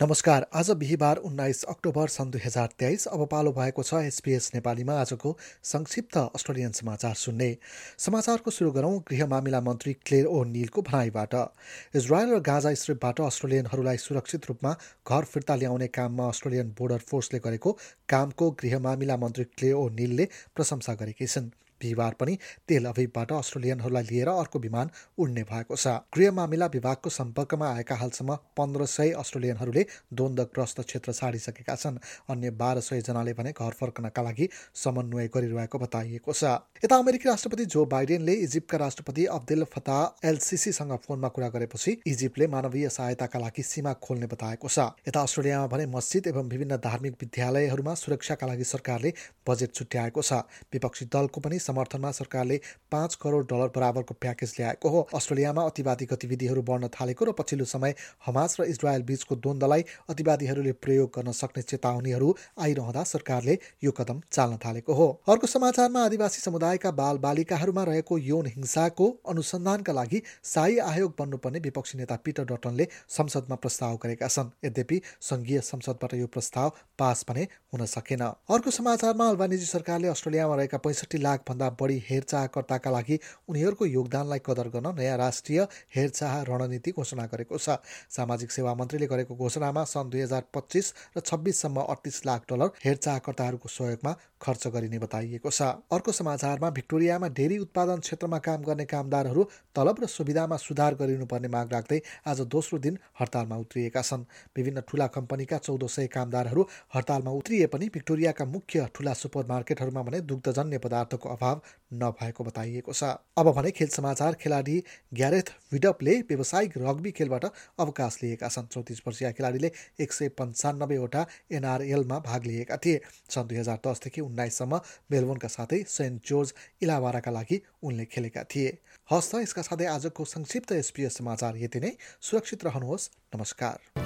नमस्कार। आज बिहिबार उन्नाइस अक्टोबर सन् दुई हजार तेइस। अब पालो भएको छ एसपिएस नेपालीमा। आजको संक्षिप्त अस्ट्रेलियन समाचार सुन्ने। समाचारको सुरु गरौँ गृह मामिला मन्त्री क्लेर ओ निलको भनाइबाट। इजरायल र गाजा स्ट्रिपबाट अस्ट्रेलियनहरूलाई सुरक्षित रूपमा घर फिर्ता ल्याउने काममा अस्ट्रेलियन बोर्डर फोर्सले गरेको कामको गृह मामिला मन्त्री क्ले ओ निलले प्रशंसा गरेकी छिन्। बिहिबार पनि तेल अभिवबाट अस्ट्रेलियनहरूलाई लिएर अर्को विमान उड्ने भएको छ। गृह मामिला विभागको सम्पर्कमा आएका हालसम्म पन्ध्र सय अस्ट्रेलियनहरूले द्वन्द्वग्रस्त क्षेत्र छाडिसकेका छन्। अन्य बाह्र सय जनाले भने घर फर्कनका लागि समन्वय गरिरहेको बताइएको छ। यता अमेरिकी राष्ट्रपति जो बाइडेनले इजिप्टका राष्ट्रपति अब्देल फता एलसिसीसँग फोनमा कुरा गरेपछि इजिप्टले मानवीय सहायताका लागि सीमा खोल्ने बताएको छ। यता अस्ट्रेलियामा भने मस्जिद एवं विभिन्न धार्मिक विद्यालयहरूमा सुरक्षाका लागि सरकारले बजेट छुट्याएको छ। विपक्षी दलको पनि समर्थनमा सरकारले पाँच करोड डलर बराबरको प्याकेज ल्याएको हो। अस्ट्रेलियामा अतिवादी गतिविधिहरू बढ्न थालेको र पछिल्लो समय हमास र इजरायल बीचको द्वन्द्वलाई अतिवादीहरूले प्रयोग गर्न सक्ने चेतावनीहरू आइरहँदा सरकारले यो कदम चाल्न थालेको हो। अर्को समाचारमा आदिवासी समुदायका बाल बालिकाहरूमा रहेको यौन हिंसाको अनुसन्धानका लागि साई आयोग बन्नुपर्ने विपक्षी नेता पिटर डटनले संसदमा प्रस्ताव गरेका छन्। यद्यपि संघीय संसदबाट यो प्रस्ताव पास भने हुन सकेन। अर्को समाचारमा अल्बानिजी सरकारले अस्ट्रेलियामा रहेका पैँसठी लाख भन्दा बढी हेरचाहकर्ताका लागि उनीहरूको योगदानलाई कदर गर्न नयाँ राष्ट्रिय हेरचाह रणनीति घोषणा गरेको छ। सामाजिक सेवा मन्त्रीले गरेको घोषणामा सन् दुई हजार पच्चिस र छब्बिससम्म अडतिस लाख डलर हेरचाहकर्ताहरूको सहयोगमा खर्च गरिने बताइएको छ। अर्को समाचारमा भिक्टोरियामा डेरी उत्पादन क्षेत्रमा काम गर्ने कामदारहरू तलब र सुविधामा सुधार गरिनुपर्ने माग राख्दै आज दोस्रो दिन हडतालमा उत्रिएका छन्। विभिन्न ठुला कम्पनीका चौध सय कामदारहरू हडतालमा उत्रिए पनि भिक्टोरियाका मुख्य ठुला सुपर मार्केटहरूमा भने दुग्धजन्य पदार्थको अभाव नभएको बताइएको छ। अब भने खेल समाचार खेलाडी ग्यारेथ विडपले व्यावसायिक रग्बी खेलबाट अवकाश लिएका छन्। चौतिस वर्षीय खेलाडीले एक सय पन्चानब्बेवटा एनआरएलमा भाग लिएका थिए। सन् दुई हजार दसदेखि उन्नाइससम्म मेलबोर्नका साथै सेन्ट जोर्ज इलावाराका लागि उनले खेलेका थिए। हस् त यसका साथै आजको संक्षिप्त एसपिएस समाचार यति नै। सुरक्षित रहनुहोस्। नमस्कार।